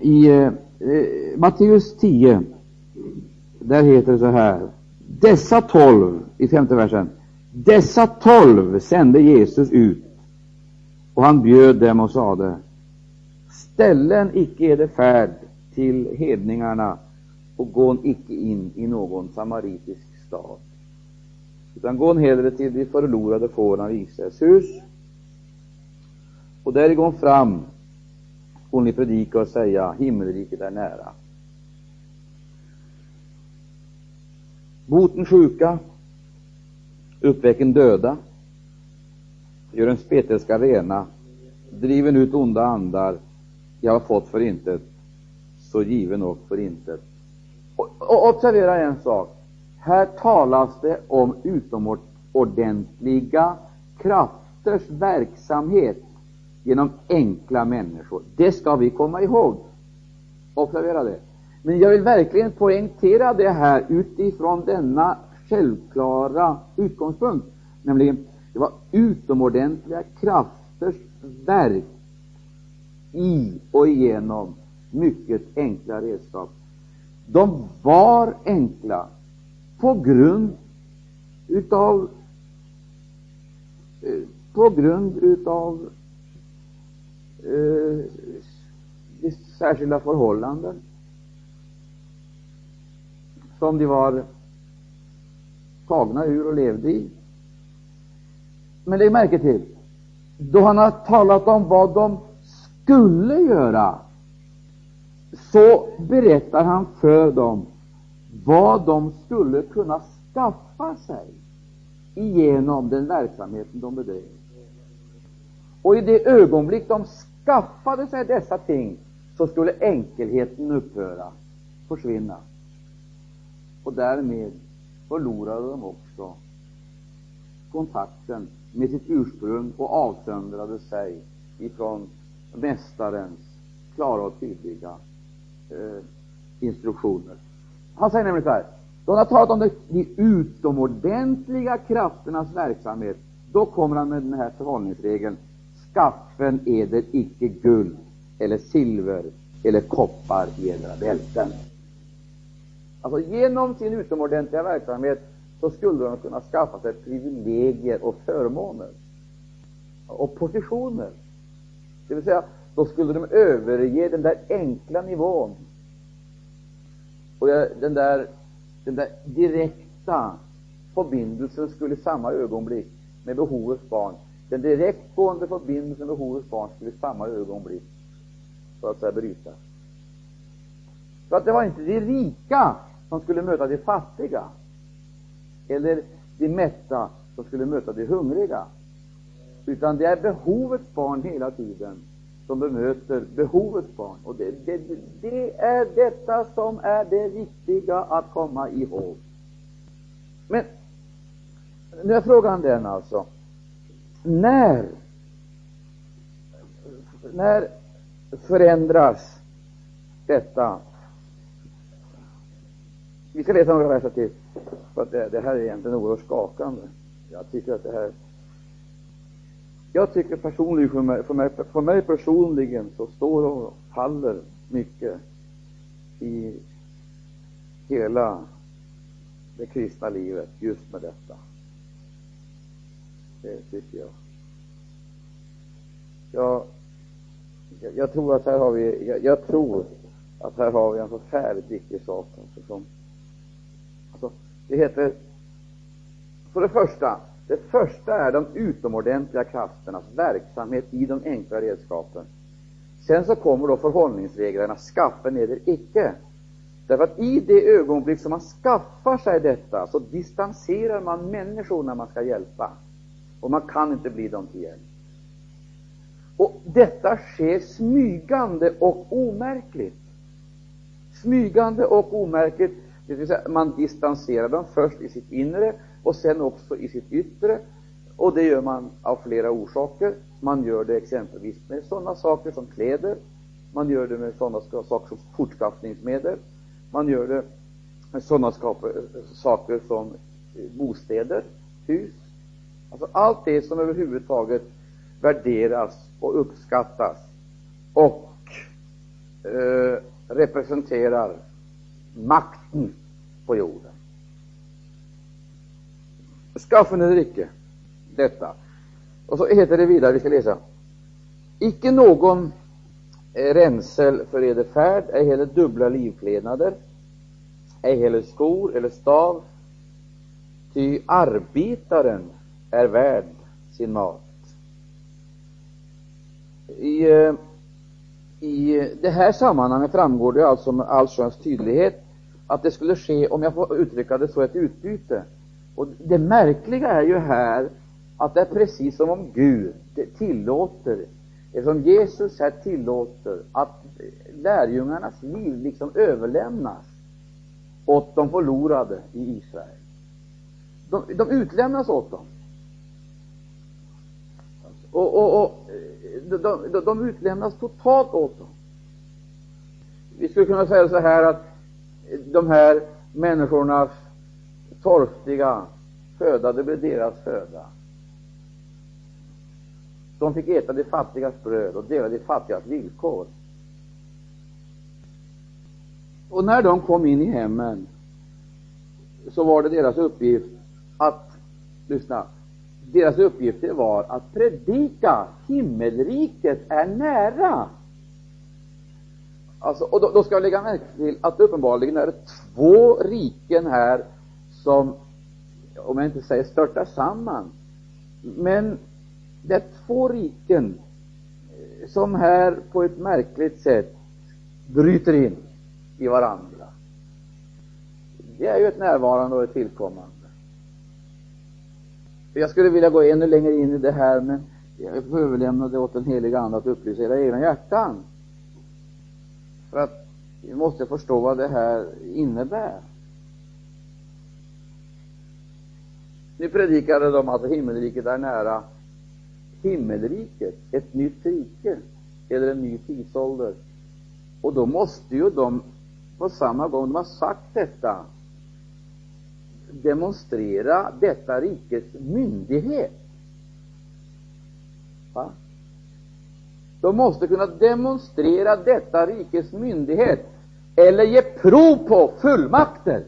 I eh, eh Matteus 10, där heter det så här. Dessa tolv, i femte versen, dessa tolv sände Jesus ut, och han bjöd dem och sade, ställen icke är det färd till hedningarna och gå icke in i någon samaritisk stad, utan gå hellre till de förlorade fåren av Israels hus, och där gå fram får ni predika och säga himmelriket är nära. Boten sjuka, uppväcken döda, gör en spetälska rena, driven ut onda andar, jag har fått för intet, så given och för intet. Och, och observera en sak. Här talas det om utomordentliga krafters verksamhet genom enkla människor. Det ska vi komma ihåg. Observera det. Men jag vill verkligen poängtera det här utifrån denna självklara utgångspunkt, nämligen det var utomordentliga krafters verk i och igenom mycket enkla redskap. De var enkla på grund utav eh, på grund utav eh, särskilda förhållanden som de var tagna ur och levde i. Men lägg märke till, då han har talat om vad de skulle göra, så berättar han för dem vad de skulle kunna skaffa sig genom den verksamheten de bedrev. Och i det ögonblick de skaffade sig dessa ting, så skulle enkelheten upphöra, försvinna. Och därmed förlorade de också kontakten med sitt ursprung och avsöndrade sig ifrån Mästarens klara och tydliga eh, instruktioner. Han säger nämligen så här, då han har talat om de, de utomordentliga krafternas verksamhet, då kommer han med den här förhållningsregeln skaffen eder icke guld eller silver eller koppar i edra bälten. Alltså genom sin utomordentliga verksamhet så skulle de kunna skaffa sig privilegier och förmåner och positioner. Det vill säga, då skulle de överge den där enkla nivån och den där, den där direkta förbindelsen skulle i samma ögonblick med behovets barn den direktgående förbindelsen med behovets barn skulle i samma ögonblick så att säga brytas. För att det var inte de rika som skulle möta de fattiga, eller de mätta som skulle möta de hungriga, utan det är behovets barn hela tiden som bemöter behovets barn. Och det, det, det är detta som är det viktiga att komma ihåg. Men nu är frågan den alltså, när, när förändras detta? Vi ska läsa några verser till, för att det, det här är egentligen oerhört skakande. Jag tycker att det här jag tycker personligen, för mig, för mig, för mig personligen, så står och faller mycket i hela det kristna livet just med detta. Det tycker jag. Jag, jag, tror att här har vi, jag, jag, tror att här har vi en förfärligt viktig sak. Alltså, som, alltså, det heter, för det första, det första är de utomordentliga krafternas verksamhet i de enkla redskapen. Sen så kommer då förhållningsreglerna, skaffa eder icke. Därför att i det ögonblick som man skaffar sig detta, så distanserar man människor när man ska hjälpa. Och man kan inte bli dem till hjälp. Och detta sker smygande och omärkligt. Smygande och omärkligt, det vill säga man distanserar dem först i sitt inre och sen också i sitt yttre. Och det gör man av flera orsaker. Man gör det exempelvis med sådana saker som kläder, man gör det med sådana saker som fortskaffningsmedel, man gör det med sådana saker som eh, bostäder, hus, Alltså allt det som överhuvudtaget värderas och uppskattas och eh, representerar makten på jorden. Skaffen eller icke, detta. Och så heter det vidare, vi ska läsa. Icke någon eh, ränsel för eder färd, ej heller dubbla livklädnader, ej heller skor eller stav, ty arbetaren är värd sin mat. I, eh, I det här sammanhanget framgår det alltså med allsköns tydlighet att det skulle ske, om jag får uttrycka det så, ett utbyte. Och det märkliga är ju här att det är precis som om Gud tillåter, eftersom Jesus här tillåter att lärjungarnas liv liksom överlämnas åt de förlorade i Israel. De, de utlämnas åt dem. Och, och, och de, de, de, utlämnas totalt åt dem. Vi skulle kunna säga så här att de här människornas torftiga föda, det blev deras föda. De fick äta de fattigas bröd och dela de fattigas villkor. Och när de kom in i hemmen så var det deras uppgift att, lyssna, deras uppgift var att predika himmelriket är nära. Alltså, och då, då ska jag lägga märke till att uppenbarligen är det två riken här som, om jag inte säger störtar samman, men det är två riken eh, som här på ett märkligt sätt bryter in i varandra. Det är ju ett närvarande och ett tillkommande. Jag skulle vilja gå ännu längre in i det här, men jag får överlämna det åt den heliga Ande att upplysa era egna hjärtan. För att vi måste förstå vad det här innebär. Nu predikade de att himmelriket är nära. Himmelriket, ett nytt rike, eller en ny tidsålder. Och då måste ju de på samma gång de har sagt detta demonstrera detta rikes myndighet. Va? De måste kunna demonstrera detta rikes myndighet eller ge prov på fullmakter.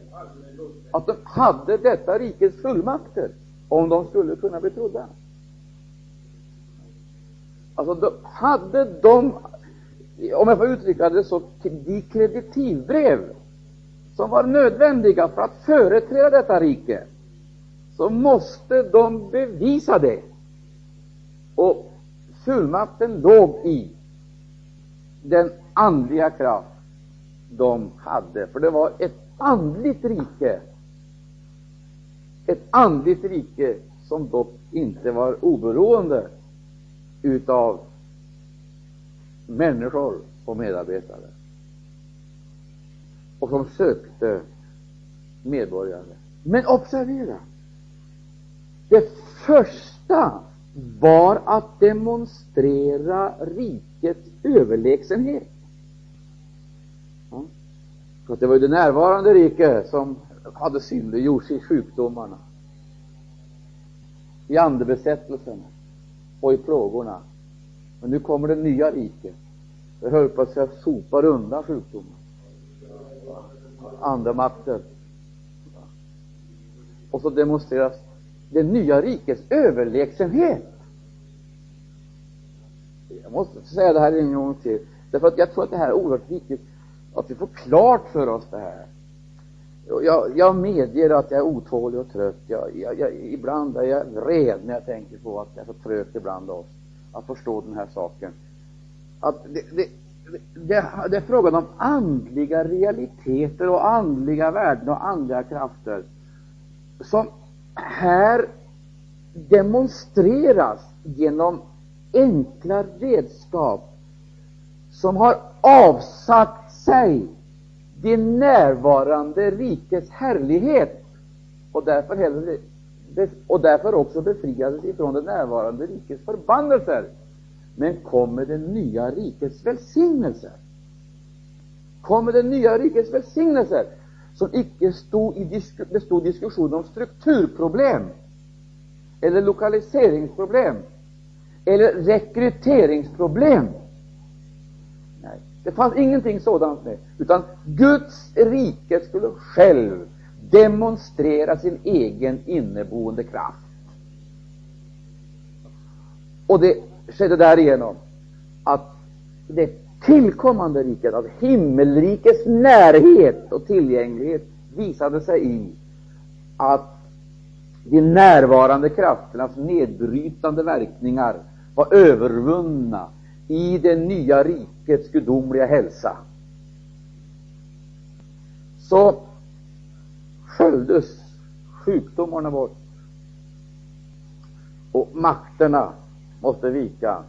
Att de hade detta rikes fullmakter om de skulle kunna bli trodda. Alltså, de, hade de, om jag får uttrycka det så, de kreditivbrev som var nödvändiga för att företräda detta rike, så måste de bevisa det. Och fullmakten låg i den andliga kraft de hade, för det var ett andligt rike. Ett andligt rike som dock inte var oberoende utav människor och medarbetare och som sökte medborgare. Men observera, det första var att demonstrera rikets överlägsenhet. Ja. För det var ju det närvarande riket som hade synliggjorts i sjukdomarna, i andebesättelserna och i plågorna. Men nu kommer det nya riket. Det höll på att säga sopar undan sjukdomarna andemakter. Och så demonstreras det nya rikets överlägsenhet. Jag måste säga det här en gång till, därför att jag tror att det här är oerhört viktigt, att vi får klart för oss det här. Jag, jag medger att jag är otålig och trött. Jag, jag, jag, ibland är jag vred när jag tänker på att jag är så trögt ibland oss att förstå den här saken. Att det, det, det, det är frågan om andliga realiteter och andliga värden och andliga krafter som här demonstreras genom enkla redskap som har avsagt sig det närvarande rikets härlighet och därför, och därför också befriades ifrån det närvarande rikets förbannelser men kommer det nya rikets välsignelser? Kommer det nya rikets välsignelser som icke stod i disku, bestod diskussion om strukturproblem eller lokaliseringsproblem eller rekryteringsproblem? Nej, Det fanns ingenting sådant med, utan Guds rike skulle själv demonstrera sin egen inneboende kraft. Och det skedde därigenom att det tillkommande riket, av himmelrikets närhet och tillgänglighet, visade sig i att de närvarande krafternas nedbrytande verkningar var övervunna i det nya rikets gudomliga hälsa. Så sköljdes sjukdomarna bort och makterna måste vika.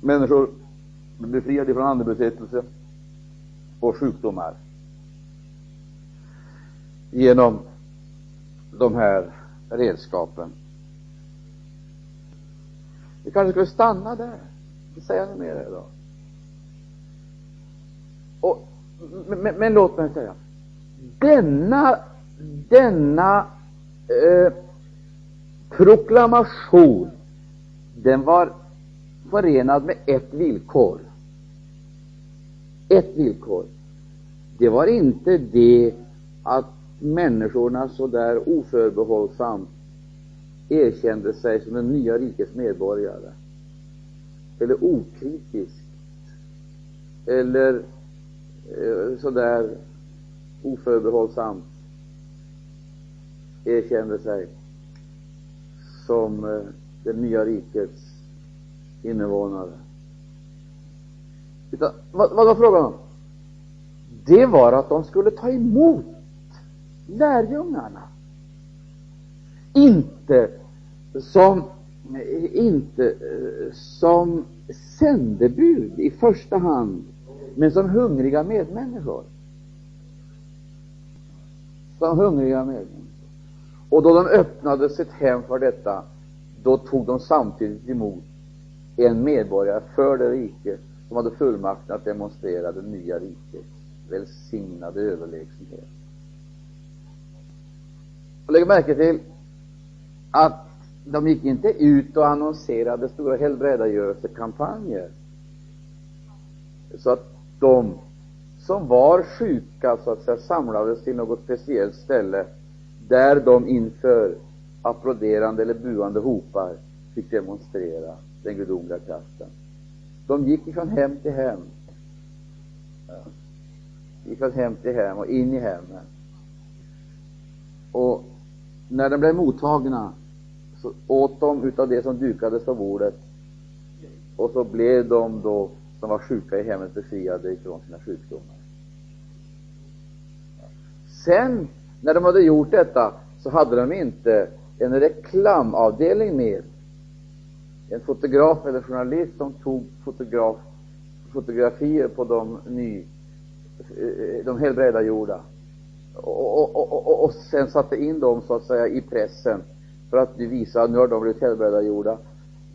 Människor blir befriade från andebesittelse och sjukdomar genom de här redskapen. Vi kanske skulle stanna där, inte säga något mer idag. Och, men, men, låt mig säga, denna, denna eh, proklamation, den var förenad med ett villkor. Ett villkor. Det var inte det att människorna så där oförbehållsamt erkände sig som den nya rikets medborgare, eller okritiskt, eller eh, så där oförbehållsamt erkände sig som eh, det nya rikets invånare. Utan, vad, vad var frågan om? Det var att de skulle ta emot lärjungarna. Inte som, inte eh, som sändebud i första hand, men som hungriga medmänniskor. Som hungriga medmänniskor. Och då de öppnade sitt hem för detta, då tog de samtidigt emot en medborgare för det rike som hade fullmakten att demonstrera det nya rikets välsignade överlägsenhet. Och lägg märke till att de gick inte ut och annonserade stora helbrägdagörelsekampanjer så att de som var sjuka så att säga samlades till något speciellt ställe där de inför applåderande eller buande hopar fick demonstrera den gudomliga kraften. De gick ifrån hem till hem. ifrån Gick från hem till hem och in i hemmen. Och när de blev mottagna så åt de utav det som dukades på bordet och så blev de då som var sjuka i hemmet befriade ifrån sina sjukdomar. Sen, när de hade gjort detta, så hade de inte en reklamavdelning med. En fotograf eller journalist som tog fotograf, fotografier på de, ny, eh, de helbrägdagjorda och, och, och, och, sen satte in dem så att säga i pressen för att visa att nu har de blivit helbrägdagjorda.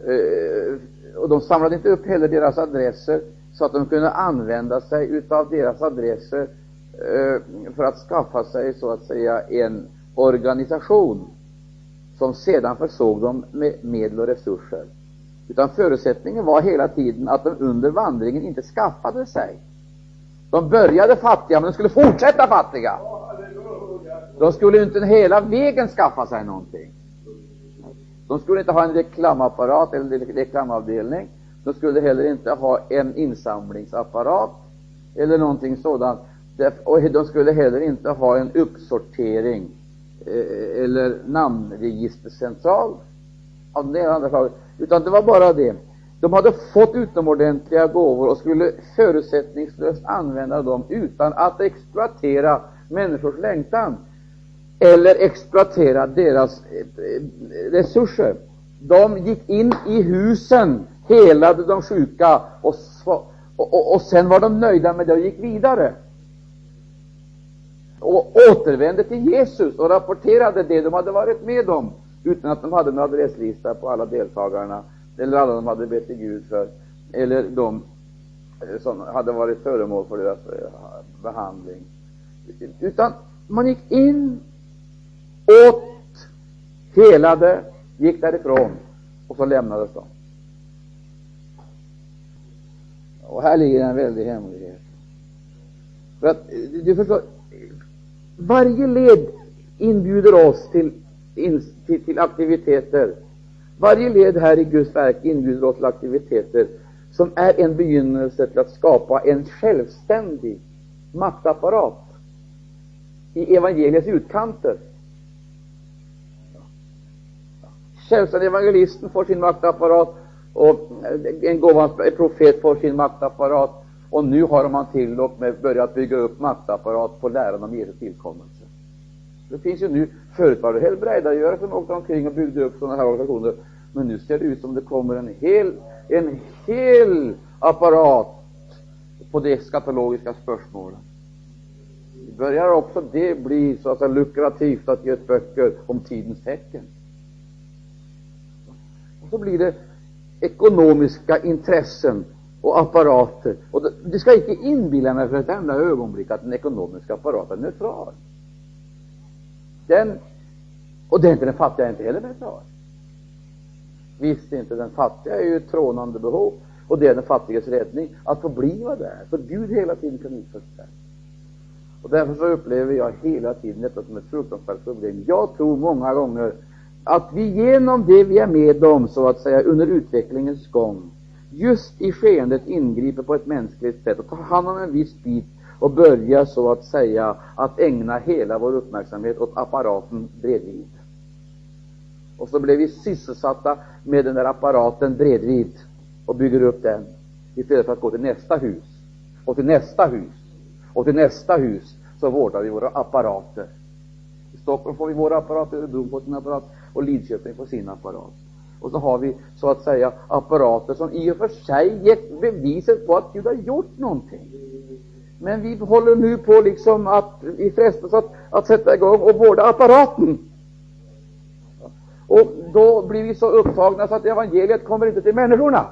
Eh, och de samlade inte upp heller deras adresser så att de kunde använda sig utav deras adresser eh, för att skaffa sig så att säga en organisation som sedan försåg dem med medel och resurser. Utan förutsättningen var hela tiden att de under vandringen inte skaffade sig. De började fattiga, men de skulle fortsätta fattiga. De skulle inte hela vägen skaffa sig någonting. De skulle inte ha en reklamapparat eller reklamavdelning. De skulle heller inte ha en insamlingsapparat eller någonting sådant. Och de skulle heller inte ha en uppsortering Eh, eller namnregistercentral av det ena andra slaget, utan det var bara det. De hade fått utomordentliga gåvor och skulle förutsättningslöst använda dem utan att exploatera människors längtan eller exploatera deras eh, resurser. De gick in i husen, helade de sjuka och, och, och, och sen var de nöjda med det och gick vidare. Och återvände till Jesus och rapporterade det de hade varit med om utan att de hade en adresslista på alla deltagarna eller alla de hade bett till Gud för eller de eh, som hade varit föremål för deras eh, behandling. Utan man gick in åt, helade, gick därifrån och så lämnades de. Och här ligger en väldig hemlighet. För att, eh, du förstår, varje led inbjuder oss till, till, till aktiviteter. Varje led här i Guds verk inbjuder oss till aktiviteter som är en begynnelse till att skapa en självständig maktapparat i evangeliets utkanter. Självständig evangelisten får sin maktapparat och en gåvans profet får sin maktapparat och nu har man till och med börjat bygga upp maktapparat på läran om Jesu tillkommelse. Det finns ju nu, förut var det helbrägdagörare som åkte omkring och byggde upp sådana här organisationer, men nu ser det ut som det kommer en hel, en hel apparat på de skatologiska spörsmålen. Det börjar också det bli så att säga lukrativt att ge ut böcker om tidens tecken. Och så blir det ekonomiska intressen och apparater. Och det ska inte inbilla mig för ett enda ögonblick att den ekonomiska apparaten är neutral. Den, och det är inte den fattiga inte heller neutral. Visst inte, den fattiga är ju ett trånande behov och det är den fattiges räddning att få bliva där, för Gud hela tiden kan utföra Och därför så upplever jag hela tiden detta som ett fruktansvärt problem. Jag tror många gånger att vi genom det vi är med om, så att säga, under utvecklingens gång, just i skeendet ingriper på ett mänskligt sätt och tar hand om en viss bit och börjar så att säga att ägna hela vår uppmärksamhet åt apparaten bredvid. Och så blir vi sysselsatta med den där apparaten bredvid och bygger upp den istället för att gå till nästa hus och till nästa hus och till nästa hus så vårdar vi våra apparater. I Stockholm får vi våra apparater, Örebro får sin apparat och Lidköping får sin apparat. Och så har vi så att säga apparater som i och för sig gett beviset på att Gud har gjort någonting. Men vi håller nu på liksom att, i frestas att, att sätta igång och vårda apparaten. Och då blir vi så upptagna så att evangeliet kommer inte till människorna.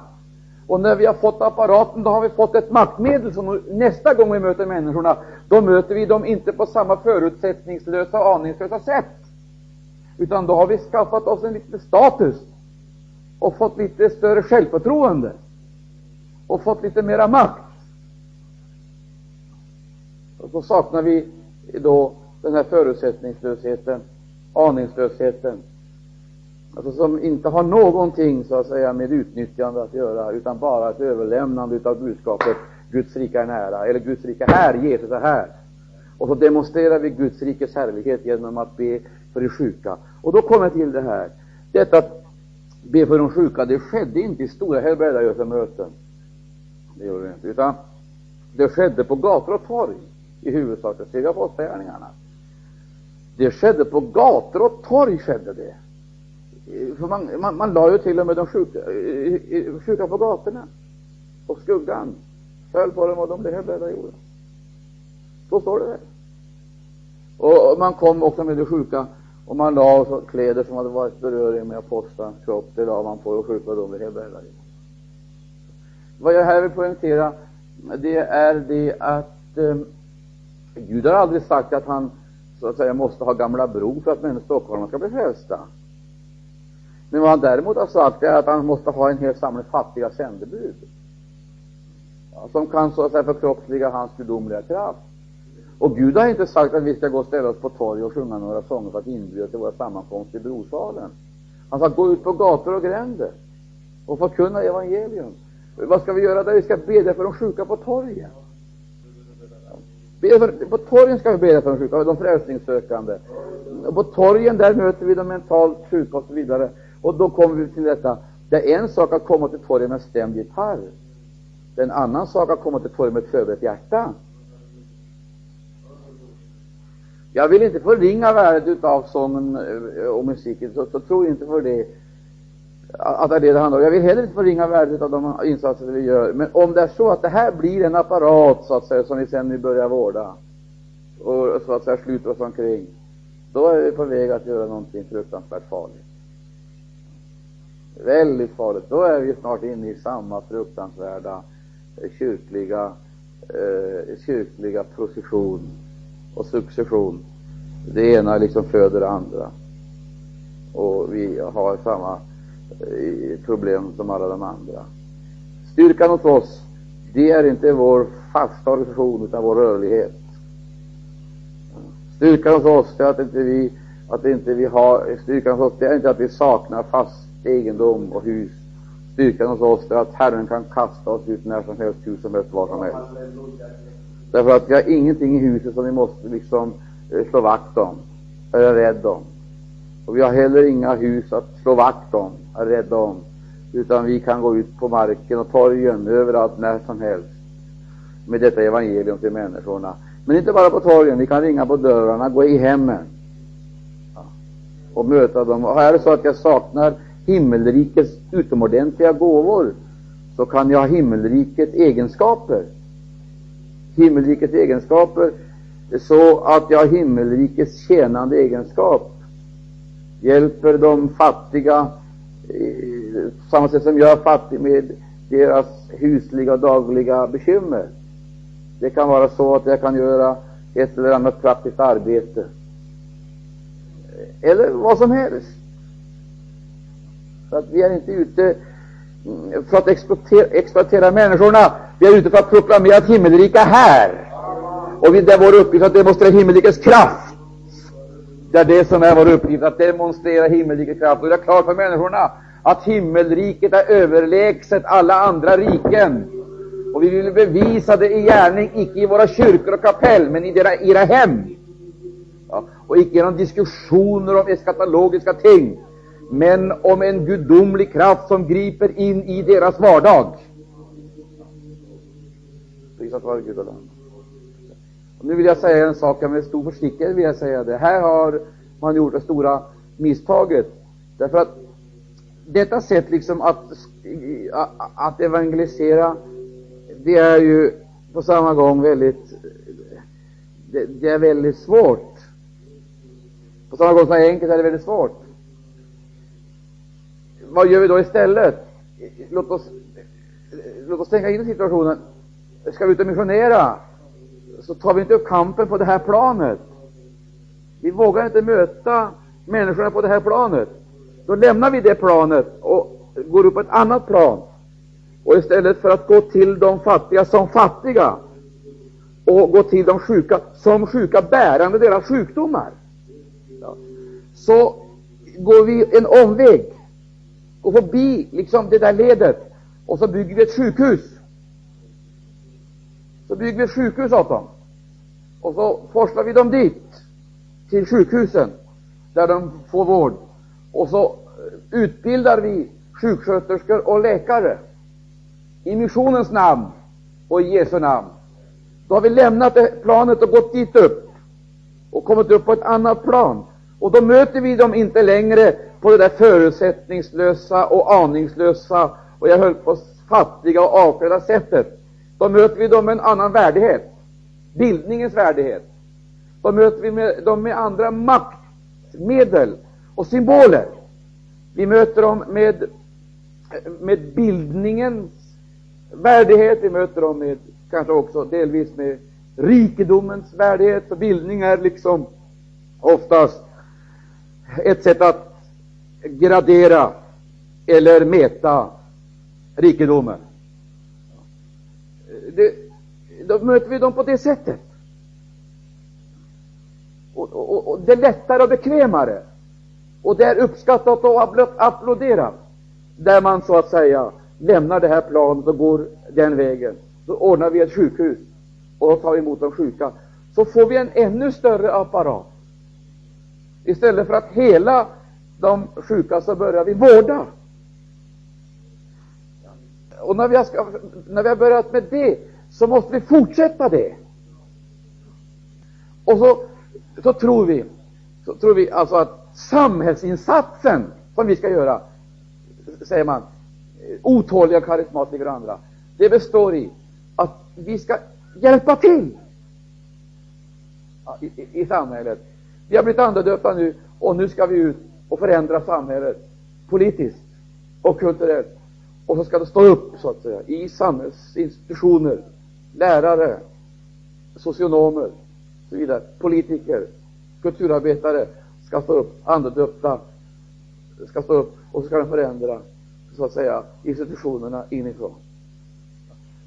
Och när vi har fått apparaten, då har vi fått ett maktmedel som nästa gång vi möter människorna, då möter vi dem inte på samma förutsättningslösa och aningslösa sätt. Utan då har vi skaffat oss en liten status och fått lite större självförtroende och fått lite mera makt. Och så saknar vi då den här förutsättningslösheten, aningslösheten, alltså som inte har någonting så att säga med utnyttjande att göra, utan bara ett överlämnande av budskapet Guds rika är nära, eller Guds rika här, Jesus är här. Och så demonstrerar vi Guds rikes härlighet genom att be för de sjuka. Och då kommer jag till det här, detta att be för de sjuka, det skedde inte i stora helbrägdagörelsemöten. Det gjorde det inte, utan det skedde på gator och torg i huvudsak. Det ser vi på apostlagärningarna. Det skedde på gator och torg skedde det. För man, man, man la ju till och med de sjuka, sjuka på gatorna. Och skuggan föll på dem och de blev helbrägdagörda. Så står det där. Och man kom också med de sjuka och man la kläder som hade varit beröring med apostelns kropp, det la man på och sjuka dem de blev. Vad jag här vill poängtera, det är det att eh, Gud har aldrig sagt att han så att säga måste ha gamla bro för att människor stockholmare ska bli frälsta. Men vad han däremot har sagt är att han måste ha en hel samling fattiga sändebud, ja, som kan så att säga förkroppsliga hans gudomliga kraft. Och Gud har inte sagt att vi ska gå och ställa oss på torg och sjunga några sånger för att inbjuda till våra sammankomster i Brosalen. Han sa gå ut på gator och gränder och förkunna evangelium. Vad ska vi göra där? Vi ska bedja för de sjuka på torgen. På torgen ska vi bedja för de sjuka, de frälsningssökande. På torgen där möter vi de mentalt sjuka och så vidare. Och då kommer vi till detta. Det är en sak att komma till torget med stämd gitarr. Det är en annan sak att komma till torget med ett förberett hjärta. Jag vill inte förringa värdet av sången eh, och musiken, så, så tro inte för det att det är det det handlar om. Jag vill heller inte förringa värdet av de insatser vi gör. Men om det är så att det här blir en apparat, så att säga, som vi sen nu börjar vårda och så att säga sluter oss omkring, då är vi på väg att göra någonting fruktansvärt farligt. Väldigt farligt. Då är vi snart inne i samma fruktansvärda eh, kyrkliga, eh, kyrkliga procession och succession. Det ena liksom föder det andra. Och vi har samma eh, problem som alla de andra. Styrkan hos oss, det är inte vår fasta organisation utan vår rörlighet. Styrkan hos oss är att inte vi, att inte vi har, styrkan hos oss det är inte att vi saknar fast egendom och hus. Styrkan hos oss är att Herren kan kasta oss ut när som helst, hur som helst, var som helst. Därför att vi har ingenting i huset som vi måste liksom eh, slå vakt om, eller rädd om. Och vi har heller inga hus att slå vakt om, är rädda om, utan vi kan gå ut på marken och torgen överallt när som helst med detta evangelium till människorna. Men inte bara på torgen, vi kan ringa på dörrarna, gå i hemmen och möta dem. Och är det så att jag saknar himmelrikets utomordentliga gåvor, så kan jag ha himmelrikets egenskaper. Himmelrikets egenskaper så att jag himmelrikets tjänande egenskap. Hjälper de fattiga på samma sätt som jag är fattig med deras husliga och dagliga bekymmer. Det kan vara så att jag kan göra ett eller annat praktiskt arbete. Eller vad som helst. För att vi är inte ute för att exploatera, exploatera människorna. Vi är ute för att proklamera ett himmelrika här. Och det är vår uppgift att demonstrera himmelrikets kraft. Det är det som är vår uppgift, att demonstrera himmelrikets kraft. Och det är klart för människorna att himmelriket är överlägset alla andra riken. Och vi vill bevisa det i gärning, icke i våra kyrkor och kapell, men i era, era hem. Ja, och icke genom diskussioner om eskatologiska ting, men om en gudomlig kraft som griper in i deras vardag. Prisat vare Gud och och Nu vill jag säga en sak, med stor försiktighet vill jag säga det. Här har man gjort det stora misstaget. Därför att detta sätt liksom att, att evangelisera, det är ju på samma gång väldigt, det, det är väldigt svårt. På samma gång som det är enkelt är det väldigt svårt. Vad gör vi då istället? Låt oss, låt oss tänka in i situationen. Ska vi ut och missionera, så tar vi inte upp kampen på det här planet. Vi vågar inte möta människorna på det här planet. Då lämnar vi det planet och går upp på ett annat plan. Och istället för att gå till de fattiga som fattiga och gå till de sjuka som sjuka, bärande deras sjukdomar, så går vi en omväg, Gå förbi liksom det där ledet och så bygger vi ett sjukhus. Så bygger vi ett sjukhus åt dem och så forslar vi dem dit, till sjukhusen, där de får vård. Och så eh, utbildar vi sjuksköterskor och läkare i missionens namn och i Jesu namn. Då har vi lämnat planet och gått dit upp och kommit upp på ett annat plan. Och då möter vi dem inte längre på det där förutsättningslösa och aningslösa och jag höll på fattiga och avklädda sättet. Då möter vi dem med en annan värdighet, bildningens värdighet. Då möter vi med, dem med andra maktmedel och symboler. Vi möter dem med, med bildningens värdighet, vi möter dem med kanske också delvis med rikedomens värdighet, för bildning är liksom oftast ett sätt att gradera eller mäta rikedomen. Det, då möter vi dem på det sättet. Och, och, och det är lättare och bekvämare och det är uppskattat och applåderat, där man så att säga lämnar det här planet och går den vägen. Då ordnar vi ett sjukhus och tar emot de sjuka. Så får vi en ännu större apparat. Istället för att hela de sjuka så börjar vi vårda. Och när vi, har, när vi har börjat med det så måste vi fortsätta det. Och så, så tror vi, så tror vi alltså att samhällsinsatsen som vi ska göra, säger man, otåliga, karismatiker och andra, det består i att vi ska hjälpa till i, i, i samhället. Vi har blivit andedöpta nu och nu ska vi ut och förändra samhället politiskt och kulturellt. Och så ska det stå upp, så att säga, i samhällsinstitutioner, lärare, socionomer, så vidare, politiker, kulturarbetare, ska stå upp, andedöpta ska stå upp och så ska de förändra, så att säga, institutionerna inifrån.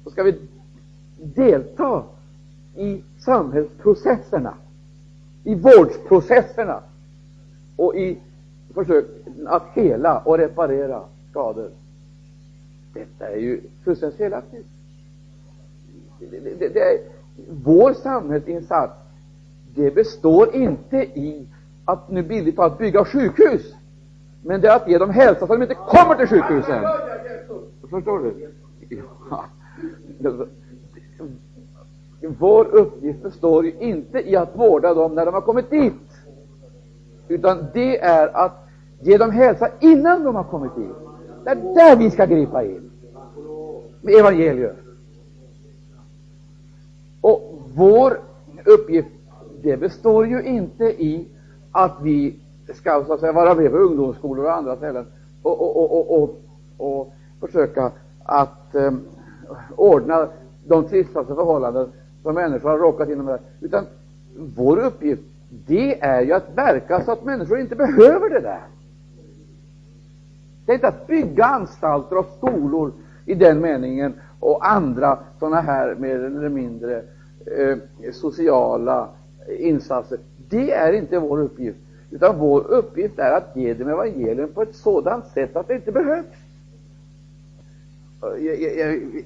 Så ska vi delta i samhällsprocesserna, i vårdprocesserna, och i försök att hela och reparera skador. Detta är ju fullständigt felaktigt. Det, det, det är, vår samhällsinsats det består inte i att nu billigt att bygga sjukhus, men det är att ge dem hälsa så att de inte kommer till sjukhusen. Förstår du? Ja. Vår uppgift består ju inte i att vårda dem när de har kommit dit, utan det är att ge dem hälsa innan de har kommit dit. Det är där vi ska gripa in med evangelium. Och vår uppgift, det består ju inte i att vi ska så att säga, vara med på ungdomsskolor och andra ställen och, och, och, och, och försöka att um, ordna de tristaste förhållanden som människor har råkat in i. Utan vår uppgift, det är ju att verka så att människor inte behöver det där. Det är inte att bygga anstalter och skolor i den meningen och andra sådana här mer eller mindre eh, sociala insatser. Det är inte vår uppgift, utan vår uppgift är att ge dem evangelium på ett sådant sätt att det inte behövs. Jag, jag, jag,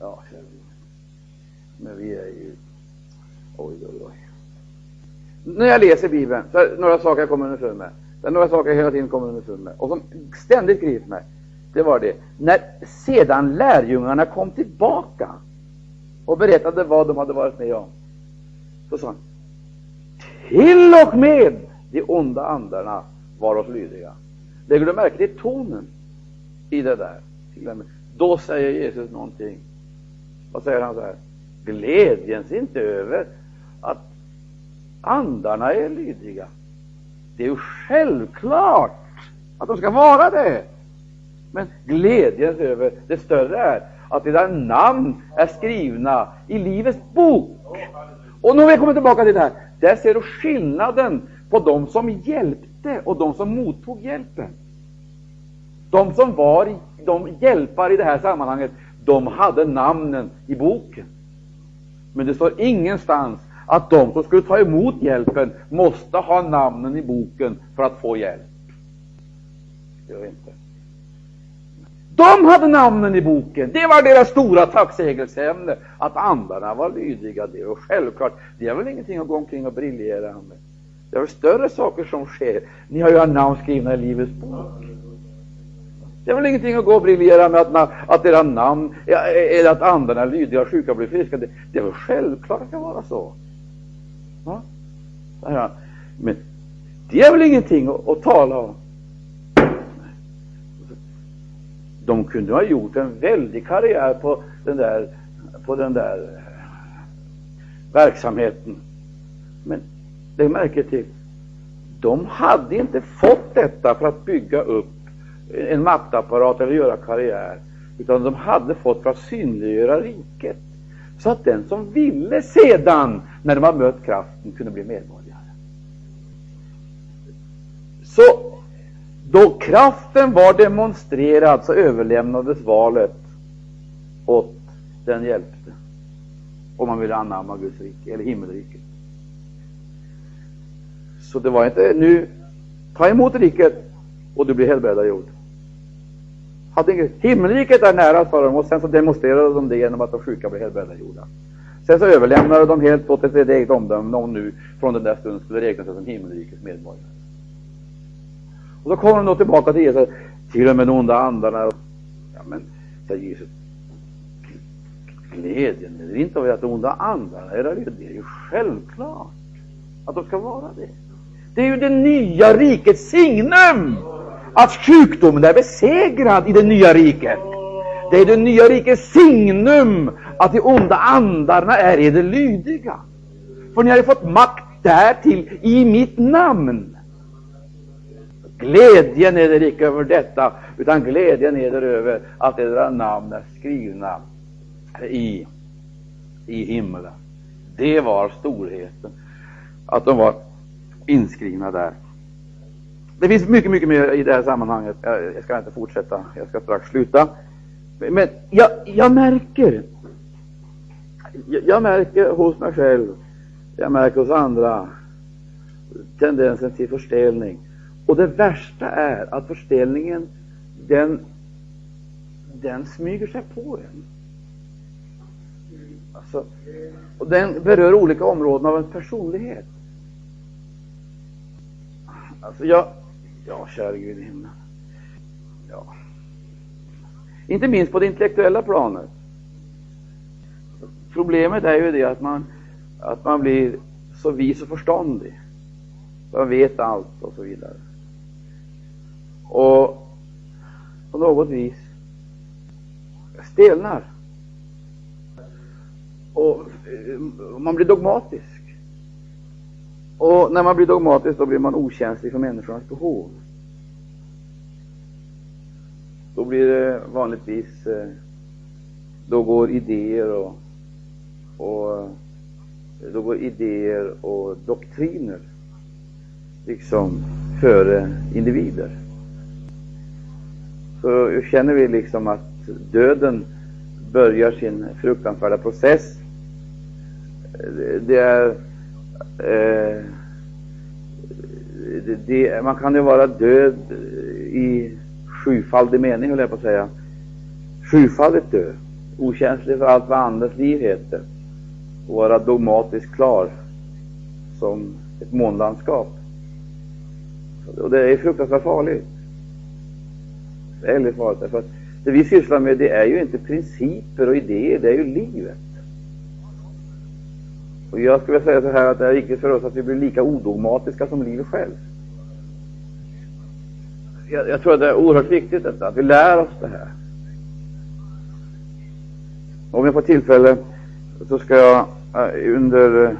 ja, men vi är ju... Oj, oj, oj. När jag läser Bibeln så är det några saker jag kommer underfund med. Det är några saker jag hela tiden kommer underfund med och som ständigt griper mig. Det var det, när sedan lärjungarna kom tillbaka och berättade vad de hade varit med om, så sa han till och med de onda andarna var oss lydiga. Lägger du märke till tonen i det där? Då säger Jesus någonting. Vad säger han så här? Glädjens inte över att andarna är lydiga. Det är ju självklart att de ska vara det. Men glädjens över det större är att deras namn är skrivna i Livets bok. Och nu har vi kommit tillbaka till det här. Där ser du skillnaden på de som hjälpte och de som mottog hjälpen. De som var de hjälpare i det här sammanhanget, de hade namnen i boken. Men det står ingenstans att de som skulle ta emot hjälpen måste ha namnen i boken för att få hjälp. Det gör inte. De hade namnen i boken. Det var deras stora tacksägelseämne. Att andarna var lydiga, det var självklart. Det är väl ingenting att gå omkring och briljera med. Det är väl större saker som sker. Ni har ju era namn skrivna i Livets bok. Det är väl ingenting att gå och briljera med att, att era namn, eller att andarna är lydiga och sjuka blir friska. Det, det är väl självklart att det ska vara så. Ja? Men det är väl ingenting att, att tala om. De kunde ha gjort en väldig karriär på den där, på den där verksamheten. Men lägg märke till, de hade inte fått detta för att bygga upp en maktapparat eller göra karriär, utan de hade fått för att synliggöra riket. Så att den som ville sedan, när de har mött kraften, kunde bli medborgare. Så då kraften var demonstrerad så överlämnades valet åt den hjälpte, om man ville anamma Guds rike, eller himmelriket. Så det var inte nu, ta emot riket och du blir helbrägdagjord. Himmelriket är nära för dem och sen så demonstrerade de det genom att de sjuka blev helbrägdagjorda. Sen så överlämnade de helt åt sitt eget omdöme om nu från den där stunden skulle räkna sig som himmelrikets medborgare. Och så kommer de då tillbaka till Jesus, till och med de onda andarna. Ja, men, säger Jesus, glädjen är inte av att de onda andarna är där, det är ju självklart att de ska vara det. Det är ju det nya rikets signum att sjukdomen är besegrad i det nya riket. Det är det nya rikets signum att de onda andarna är eder lydiga. För ni har ju fått makt därtill i mitt namn. Glädjen är det icke över detta, utan glädjen är det över att era namn är skrivna i, i himlen. Det var storheten, att de var inskrivna där. Det finns mycket, mycket mer i det här sammanhanget. Jag ska inte fortsätta, jag ska strax sluta. Men jag, jag märker jag märker hos mig själv, jag märker hos andra tendensen till förstelning. Och det värsta är att förstelningen, den, den smyger sig på en. Alltså, och den berör olika områden av en personlighet. Alltså, jag, ja, käre Gud i himlen. Ja. Inte minst på det intellektuella planet. Problemet är ju det att man, att man blir så vis och förståndig. Man vet allt och så vidare. Och på något vis stelnar. Och eh, man blir dogmatisk. Och när man blir dogmatisk då blir man okänslig för människornas behov. Då blir det vanligtvis, eh, då går idéer och, och eh, då går idéer och doktriner liksom före individer. Så känner vi liksom att döden börjar sin fruktansvärda process. Eh, det är eh, det, det, man kan ju vara död i sjufaldig mening, höll jag på att säga. Sjufaldigt död, okänslig för allt vad andras liv heter, och vara dogmatiskt klar som ett månlandskap. Och det är fruktansvärt farligt. Väldigt farligt, därför att det vi sysslar med, det är ju inte principer och idéer, det är ju livet. Och jag skulle säga så här att det är viktigt för oss att vi blir lika odogmatiska som livet själv. Jag, jag tror att det är oerhört viktigt detta, att vi lär oss det här. Om jag får tillfälle så ska jag eh, under eh,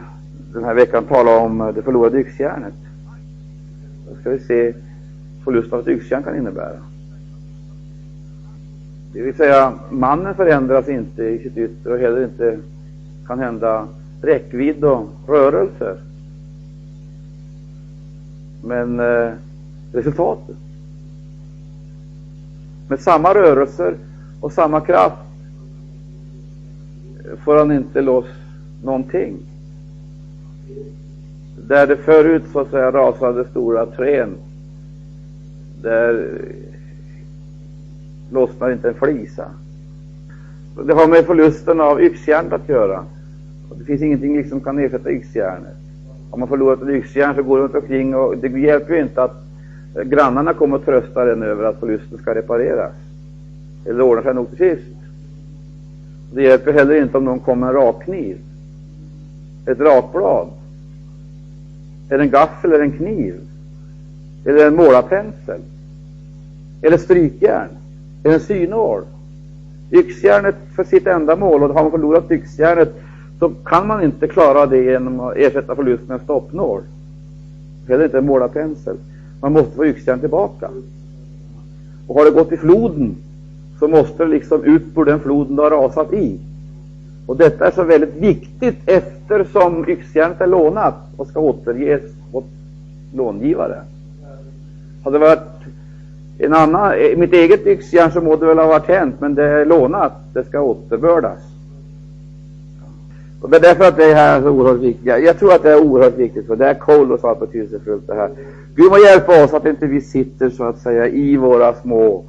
den här veckan tala om eh, det förlorade yxjärnet. Då ska vi se förlusten av ett yxjärn kan innebära. Det vill säga, mannen förändras inte i sitt yttre och heller inte kan hända räckvidd och rörelser. Men eh, resultatet. Med samma rörelser och samma kraft får han inte loss någonting. Där det förut så att säga rasade stora trän, där lossnar inte en flisa. Det har med förlusten av yxjärn att göra. Det finns ingenting liksom som kan ersätta yxjärnet. Har man förlorat ett yxjärn så går det runt omkring och det hjälper ju inte att eh, grannarna kommer och tröstar en över att förlusten ska repareras. Eller ordnar sig nog till sist. Det hjälper heller inte om någon kommer med en rakkniv, ett rakblad, eller en gaffel eller en kniv, eller en målarpensel, eller strykjärn, eller en synål. Yxjärnet för sitt ändamål, och har man förlorat yxjärnet så kan man inte klara det genom att ersätta förlusten med en stoppnål. Heller inte en målarpensel. Man måste få yxjärn tillbaka. Och har det gått i floden så måste det liksom ut ur den floden det har rasat i. Och detta är så väldigt viktigt eftersom yxjärnet är lånat och ska återges åt långivare. Hade det varit en annan, mitt eget yxjärn så må det väl ha varit hänt, men det är lånat, det ska återbördas. Och det är därför att det här är så oerhört viktigt. Jag tror att det är oerhört viktigt, för det är kolossalt betydelsefullt det här. Gud må hjälpa oss att inte vi sitter så att säga i våra små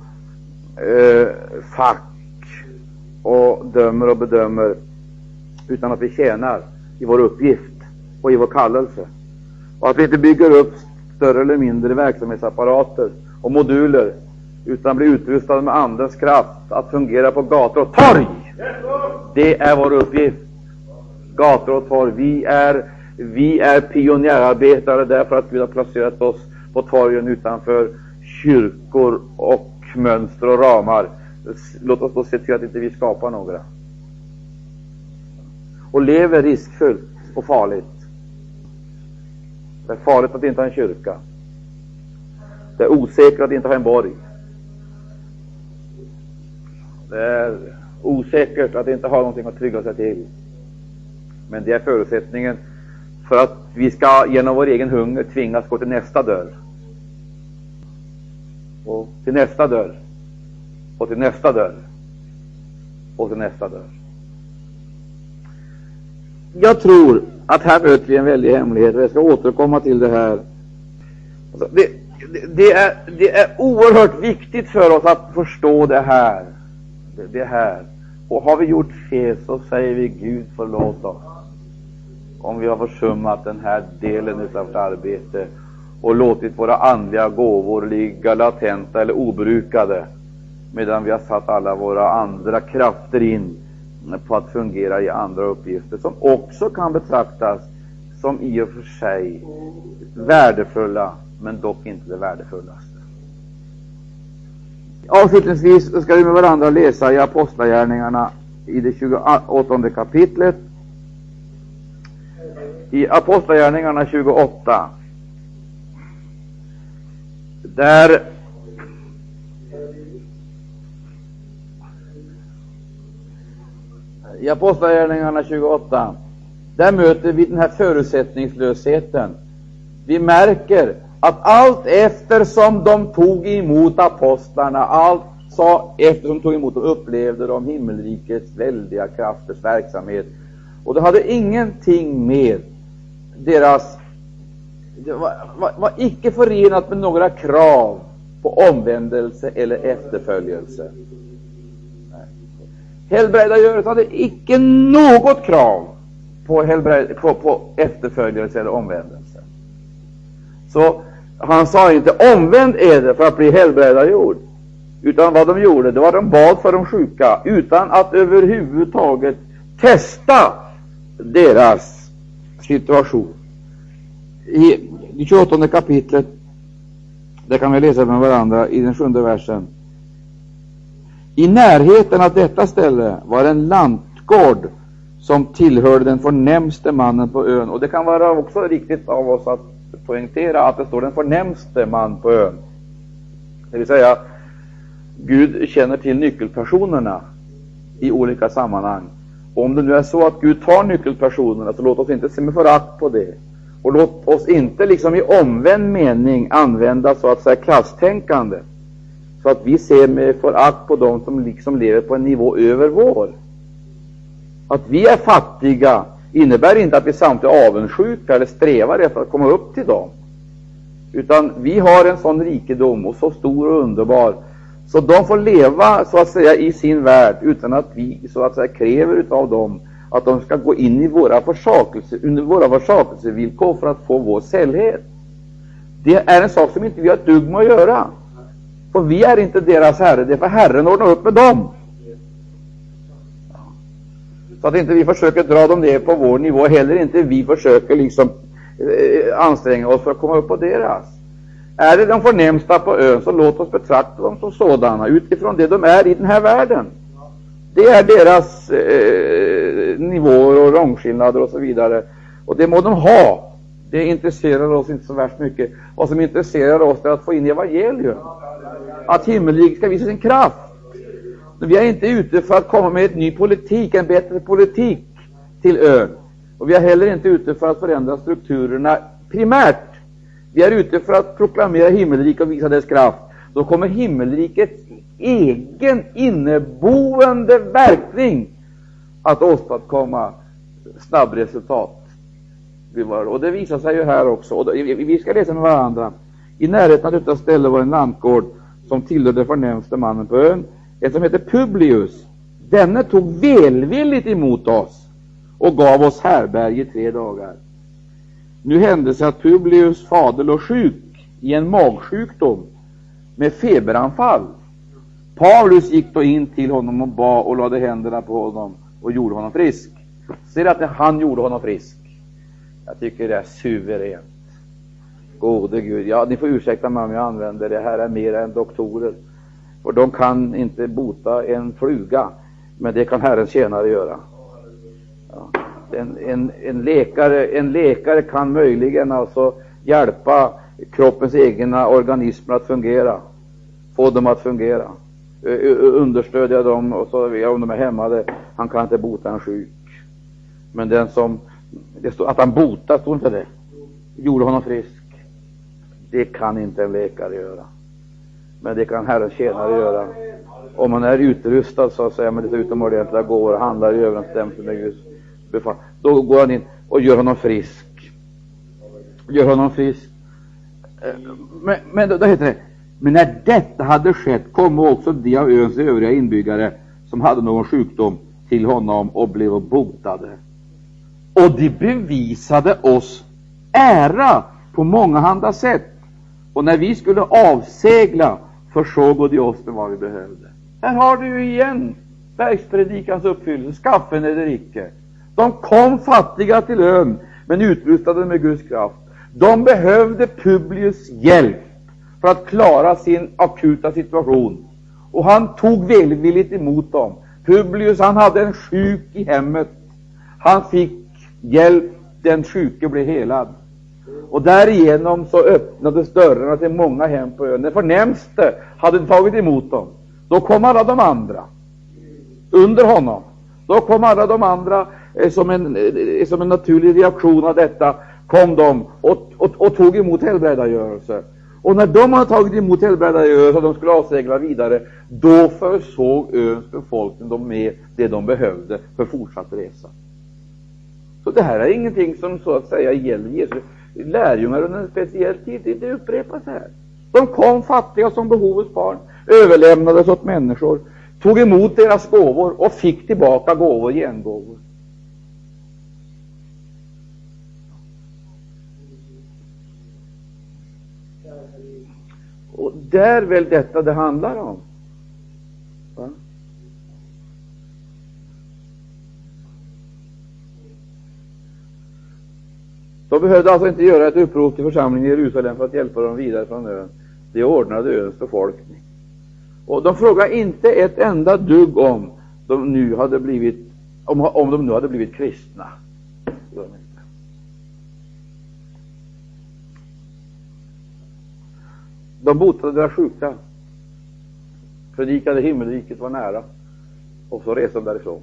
eh, fack och dömer och bedömer, utan att vi tjänar i vår uppgift och i vår kallelse. Och att vi inte bygger upp större eller mindre verksamhetsapparater och moduler, utan blir utrustade med Andens kraft att fungera på gator och torg. Det är vår uppgift gator och torg. Vi är, vi är pionjärarbetare därför att Gud har placerat oss på torgen utanför kyrkor och mönster och ramar. Låt oss då se till att inte vi skapar några. Och lever riskfullt och farligt. Det är farligt att inte ha en kyrka. Det är osäkert att inte ha en borg. Det är osäkert att inte ha någonting att trygga sig till. Men det är förutsättningen för att vi ska genom vår egen hunger tvingas gå till nästa dörr. Och till nästa dörr. Och till nästa dörr. Och till nästa dörr. jag tror att här möter vi en väldig hemlighet och jag ska återkomma till det här. Alltså, det, det, det, är, det är oerhört viktigt för oss att förstå det här. Det, det här. Och har vi gjort fel så säger vi Gud förlåt oss. Om vi har försummat den här delen av vårt arbete och låtit våra andliga gåvor ligga latenta eller obrukade medan vi har satt alla våra andra krafter in på att fungera i andra uppgifter som också kan betraktas som i och för sig värdefulla, men dock inte det värdefullaste. Avslutningsvis ska vi med varandra läsa i Apostlagärningarna i det 28 kapitlet. I Apostlagärningarna 28 där i Apostlagärningarna 28, där möter vi den här förutsättningslösheten. Vi märker att allt eftersom de tog emot apostlarna, allt så eftersom de tog emot och upplevde de himmelrikets väldiga krafters verksamhet. Och det hade ingenting med deras det var, var, var icke förenat med några krav på omvändelse eller efterföljelse. Helbrägdagöret hade icke något krav på, på, på efterföljelse eller omvändelse. Så han sa inte omvänd är det för att bli helbrägdagjord. Utan vad de gjorde, det var de bad för de sjuka utan att överhuvudtaget testa deras situation. I det 28 kapitlet, där kan vi läsa med varandra i den sjunde versen. I närheten av detta ställe var en lantgård som tillhörde den förnämste mannen på ön. Och det kan vara också riktigt av oss att poängtera att det står den förnämste man på ön. Det vill säga, Gud känner till nyckelpersonerna i olika sammanhang. Och om det nu är så att Gud tar nyckelpersonerna, så låt oss inte se med förakt på det. Och låt oss inte liksom i omvänd mening använda så att säga klasstänkande så att vi ser med förakt på dem som liksom lever på en nivå över vår. Att vi är fattiga innebär inte att vi samtidigt är avundsjuka eller strävar efter att komma upp till dem. Utan vi har en sån rikedom och så stor och underbar så de får leva så att säga i sin värld utan att vi så att säga kräver av dem att de ska gå in i våra försakelse, under våra försakelsevillkor för att få vår sällhet. Det är en sak som inte vi har ett dugg med att göra. För vi är inte deras herre, det får Herren ordna upp med dem. Så att inte vi försöker dra dem ner på vår nivå, heller inte vi försöker liksom eh, anstränga oss för att komma upp på deras. Är det de förnämsta på ön, så låt oss betrakta dem som sådana utifrån det de är i den här världen. Det är deras eh, nivåer och rangskillnader och så vidare. Och det må de ha. Det intresserar oss inte så värst mycket. Vad som intresserar oss är att få in evangelium. Att himmelriket ska visa sin kraft. Men vi är inte ute för att komma med en ny politik, en bättre politik till ön. Och vi är heller inte ute för att förändra strukturerna primärt. Vi är ute för att proklamera himmelriket och visa dess kraft. Då kommer himmelrikets egen inneboende verkning att åstadkomma snabbresultat. Och det visar sig ju här också. Och vi ska läsa med varandra. I närheten av detta ställe var en lantgård som tillhörde förnämste mannen på ön, en som hette Publius. Denne tog välvilligt emot oss och gav oss härbärge i tre dagar. Nu hände sig att Publius fader låg sjuk i en magsjukdom med feberanfall. Paulus gick då in till honom och bad och lade händerna på honom och gjorde honom frisk. Ser att han gjorde honom frisk? Jag tycker det är suveränt. Gode Gud, ja, ni får ursäkta mig om jag använder det här är mer än doktorer. För de kan inte bota en fluga, men det kan Herrens tjänare göra. Ja. En, en, en, läkare, en läkare kan möjligen alltså hjälpa kroppens egna organismer att fungera, få dem att fungera, understödja dem och så vidare om de är hämmade. Han kan inte bota en sjuk. Men den som, det stod, att han botar, står inte det? Gjorde honom frisk. Det kan inte en läkare göra. Men det kan Herrens tjänare göra. Om man är utrustad så att säga med lite utomordentliga gåvor och handlar i överensstämmelse med Guds befall. då går han in och gör honom frisk. Gör honom frisk. Eh, men, men då, då heter det, men när detta hade skett kom också de av öns övriga inbyggare som hade någon sjukdom till honom och blev botade. Och de bevisade oss ära på mångahanda sätt. Och när vi skulle avsegla försåg de oss med vad vi behövde. Här har du igen bergspredikans uppfyllelse, skaffen eller icke. De kom fattiga till ön, men utrustade med Guds kraft. De behövde Publius hjälp för att klara sin akuta situation. Och han tog välvilligt emot dem. Publius han hade en sjuk i hemmet. Han fick hjälp, den sjuke blev helad. Och därigenom så öppnades dörrarna till många hem på ön. Den förnämste hade tagit emot dem. Då kom alla de andra under honom. Då kom alla de andra eh, som, en, eh, som en naturlig reaktion av detta kom de och, och, och tog emot helbrägdagörelse. Och när de hade tagit emot helbrägdagörelse och de skulle avsegla vidare, då försåg öns befolkning dem med det de behövde för fortsatt resa. Så det här är ingenting som så att säga gäller Jesus lärjungar under en speciell tid. Det upprepas här. De kom fattiga som behovets barn, överlämnades åt människor, tog emot deras gåvor och fick tillbaka gåvor, gengåvor. Och det är väl detta det handlar om. De behövde alltså inte göra ett upprop till församlingen i Jerusalem för att hjälpa dem vidare från ön. Det ordnade öns befolkning. Och de frågade inte ett enda dugg om de nu hade blivit, om, om de nu hade blivit kristna. De botade deras sjuka, predikade himmelriket var nära och så reste de därifrån.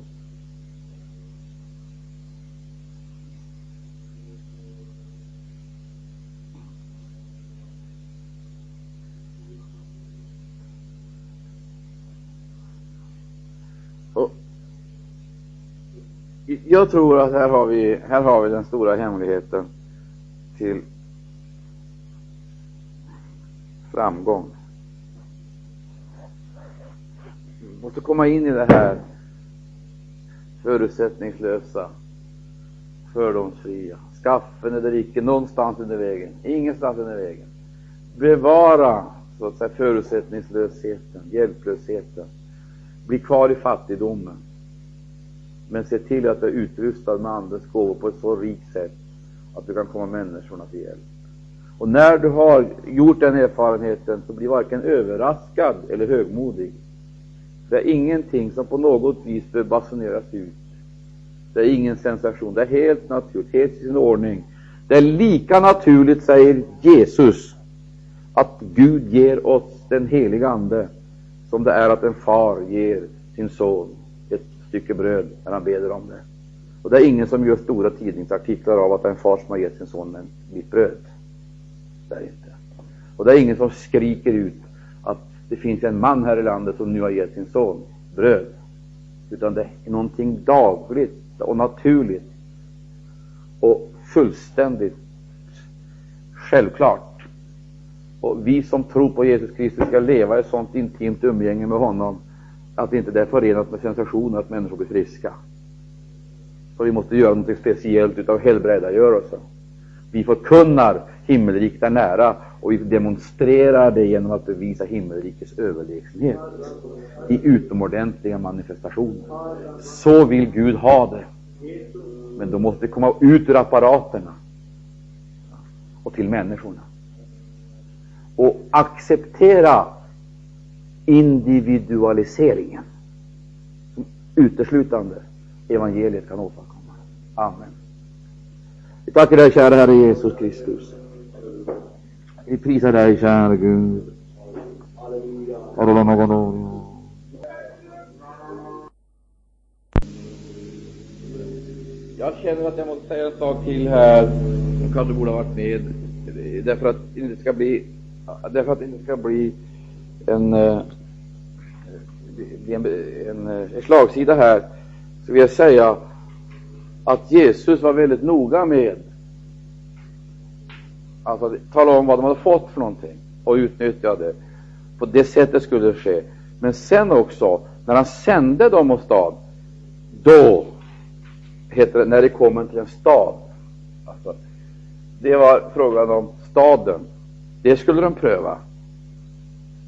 Jag tror att här har, vi, här har vi den stora hemligheten till framgång. Vi måste komma in i det här förutsättningslösa, fördomsfria, skaffen eller icke, någonstans under vägen, ingenstans under vägen. Bevara så att säga, förutsättningslösheten, hjälplösheten, bli kvar i fattigdomen men se till att du är utrustad med Andens gåvor på ett så rikt sätt att du kan komma människorna till hjälp. Och när du har gjort den erfarenheten så blir varken överraskad eller högmodig. Det är ingenting som på något vis bör basuneras ut. Det är ingen sensation. Det är helt naturligt, helt i sin ordning. Det är lika naturligt, säger Jesus, att Gud ger oss den heliga Ande som det är att en far ger sin son stycke bröd när han beder om det. Och det är ingen som gör stora tidningsartiklar av att det är en far som har gett sin son en bit bröd. Det är inte. Och det är ingen som skriker ut att det finns en man här i landet som nu har gett sin son bröd. Utan det är någonting dagligt och naturligt och fullständigt självklart. Och vi som tror på Jesus Kristus ska leva i ett sånt intimt umgänge med honom att inte det är förenat med sensationer att människor blir friska. Så vi måste göra något speciellt utav helbrägdagörelsen. Vi förkunnar himmelriket är nära och vi demonstrerar det genom att bevisa himmelrikets överlägsenhet i utomordentliga manifestationer. Så vill Gud ha det. Men då måste det komma ut ur apparaterna och till människorna. Och acceptera individualiseringen som uteslutande evangeliet kan åstadkomma. Amen. Vi tackar dig, kära Herre Jesus Kristus. Vi prisar dig, kära Gud. Jag känner att jag måste säga en sak till här som kanske borde ha varit med därför att det inte ska bli därför att det inte ska bli Eh, en, en, en, en slagsida här, så vill jag säga att Jesus var väldigt noga med alltså, att tala om vad de hade fått för någonting och utnyttja det. På det sättet skulle det ske. Men sen också, när han sände dem åstad, då heter det när de kommer till en stad. Alltså, det var frågan om staden. Det skulle de pröva.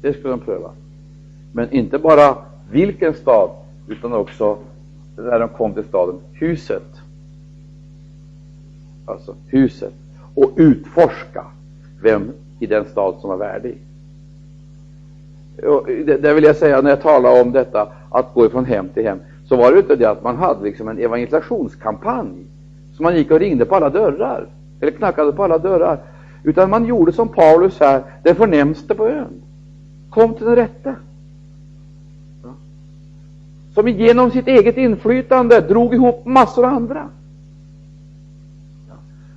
Det skulle de pröva. Men inte bara vilken stad, utan också när de kom till staden, huset. Alltså huset. Och utforska vem i den stad som var värdig. Och det, det vill jag säga när jag talar om detta att gå från hem till hem, så var det inte det att man hade liksom en evangelisationskampanj. Så man gick och ringde på alla dörrar, eller knackade på alla dörrar. Utan man gjorde som Paulus här, den förnämste på ön. Kom till den rätta. Som genom sitt eget inflytande drog ihop massor av andra.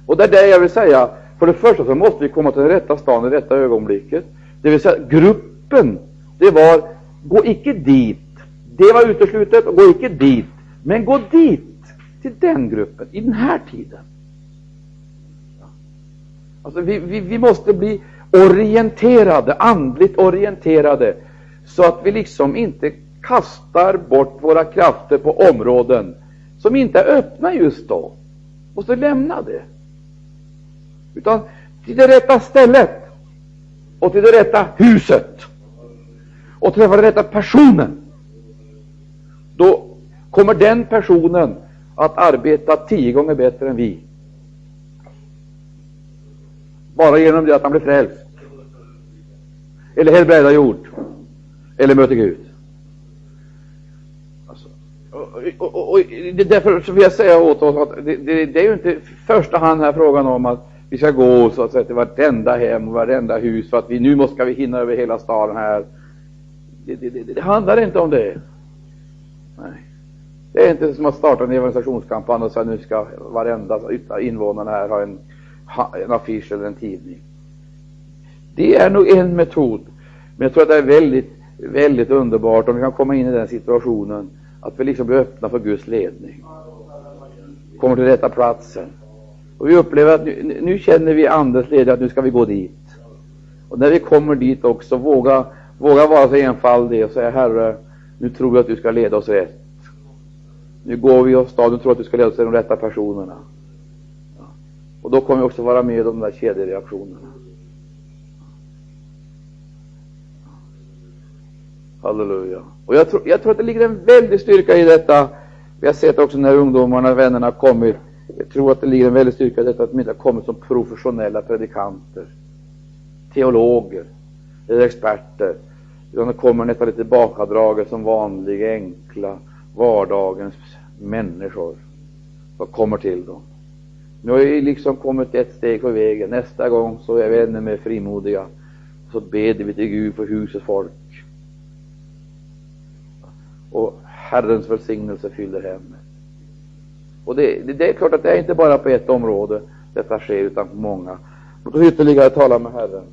Och det är det jag vill säga. För det första så måste vi komma till den rätta staden i rätta ögonblicket. Det vill säga gruppen, det var, gå icke dit. Det var uteslutet, gå icke dit. Men gå dit, till den gruppen, i den här tiden. Alltså vi, vi, vi måste bli orienterade, andligt orienterade, så att vi liksom inte kastar bort våra krafter på områden som inte är öppna just då. Måste lämna det. Utan till det rätta stället och till det rätta huset och träffa den rätta personen. Då kommer den personen att arbeta tio gånger bättre än vi. Bara genom det att han blir frälst. Eller helbrägdagjord. Eller möter Gud. Alltså, och, och, och, och, därför så vill jag säga åt oss att det, det, det är ju inte i första hand här frågan om att vi ska gå så att säga till vartenda hem och vartenda hus för att vi nu måste ska vi hinna över hela staden här. Det, det, det, det handlar inte om det. Nej. Det är inte som att starta en evangelisationskampanj och säga nu ska varenda invånare här ha en en affisch eller en tidning. Det är nog en metod, men jag tror att det är väldigt, väldigt underbart om vi kan komma in i den situationen att vi liksom blir öppna för Guds ledning. Kommer till rätta platsen. Och vi upplever att nu, nu känner vi Andens ledning att nu ska vi gå dit. Och när vi kommer dit också, våga, våga vara så enfaldig och säga Herre, nu tror jag att du ska leda oss rätt. Nu går vi åstad, nu tror jag att du ska leda oss till de rätta personerna. Och då kommer vi också vara med om de där kedjereaktionerna. Halleluja. Och jag tror, jag tror att det ligger en väldig styrka i detta. Vi har sett också när ungdomarna, vännerna har kommit. Jag tror att det ligger en väldig styrka i detta att de inte har kommit som professionella predikanter, teologer eller experter. Utan de kommer nästan lite tillbakadraget som vanliga, enkla, vardagens människor som kommer till dem. Nu har vi liksom kommit ett steg på vägen. Nästa gång så är vi ännu mer frimodiga. Så ber vi till Gud för husets folk. Och Herrens välsignelse fyller hemmet. Och det, det, det, är klart att det är inte bara på ett område detta sker, utan på många. Låt oss ytterligare tala med Herren.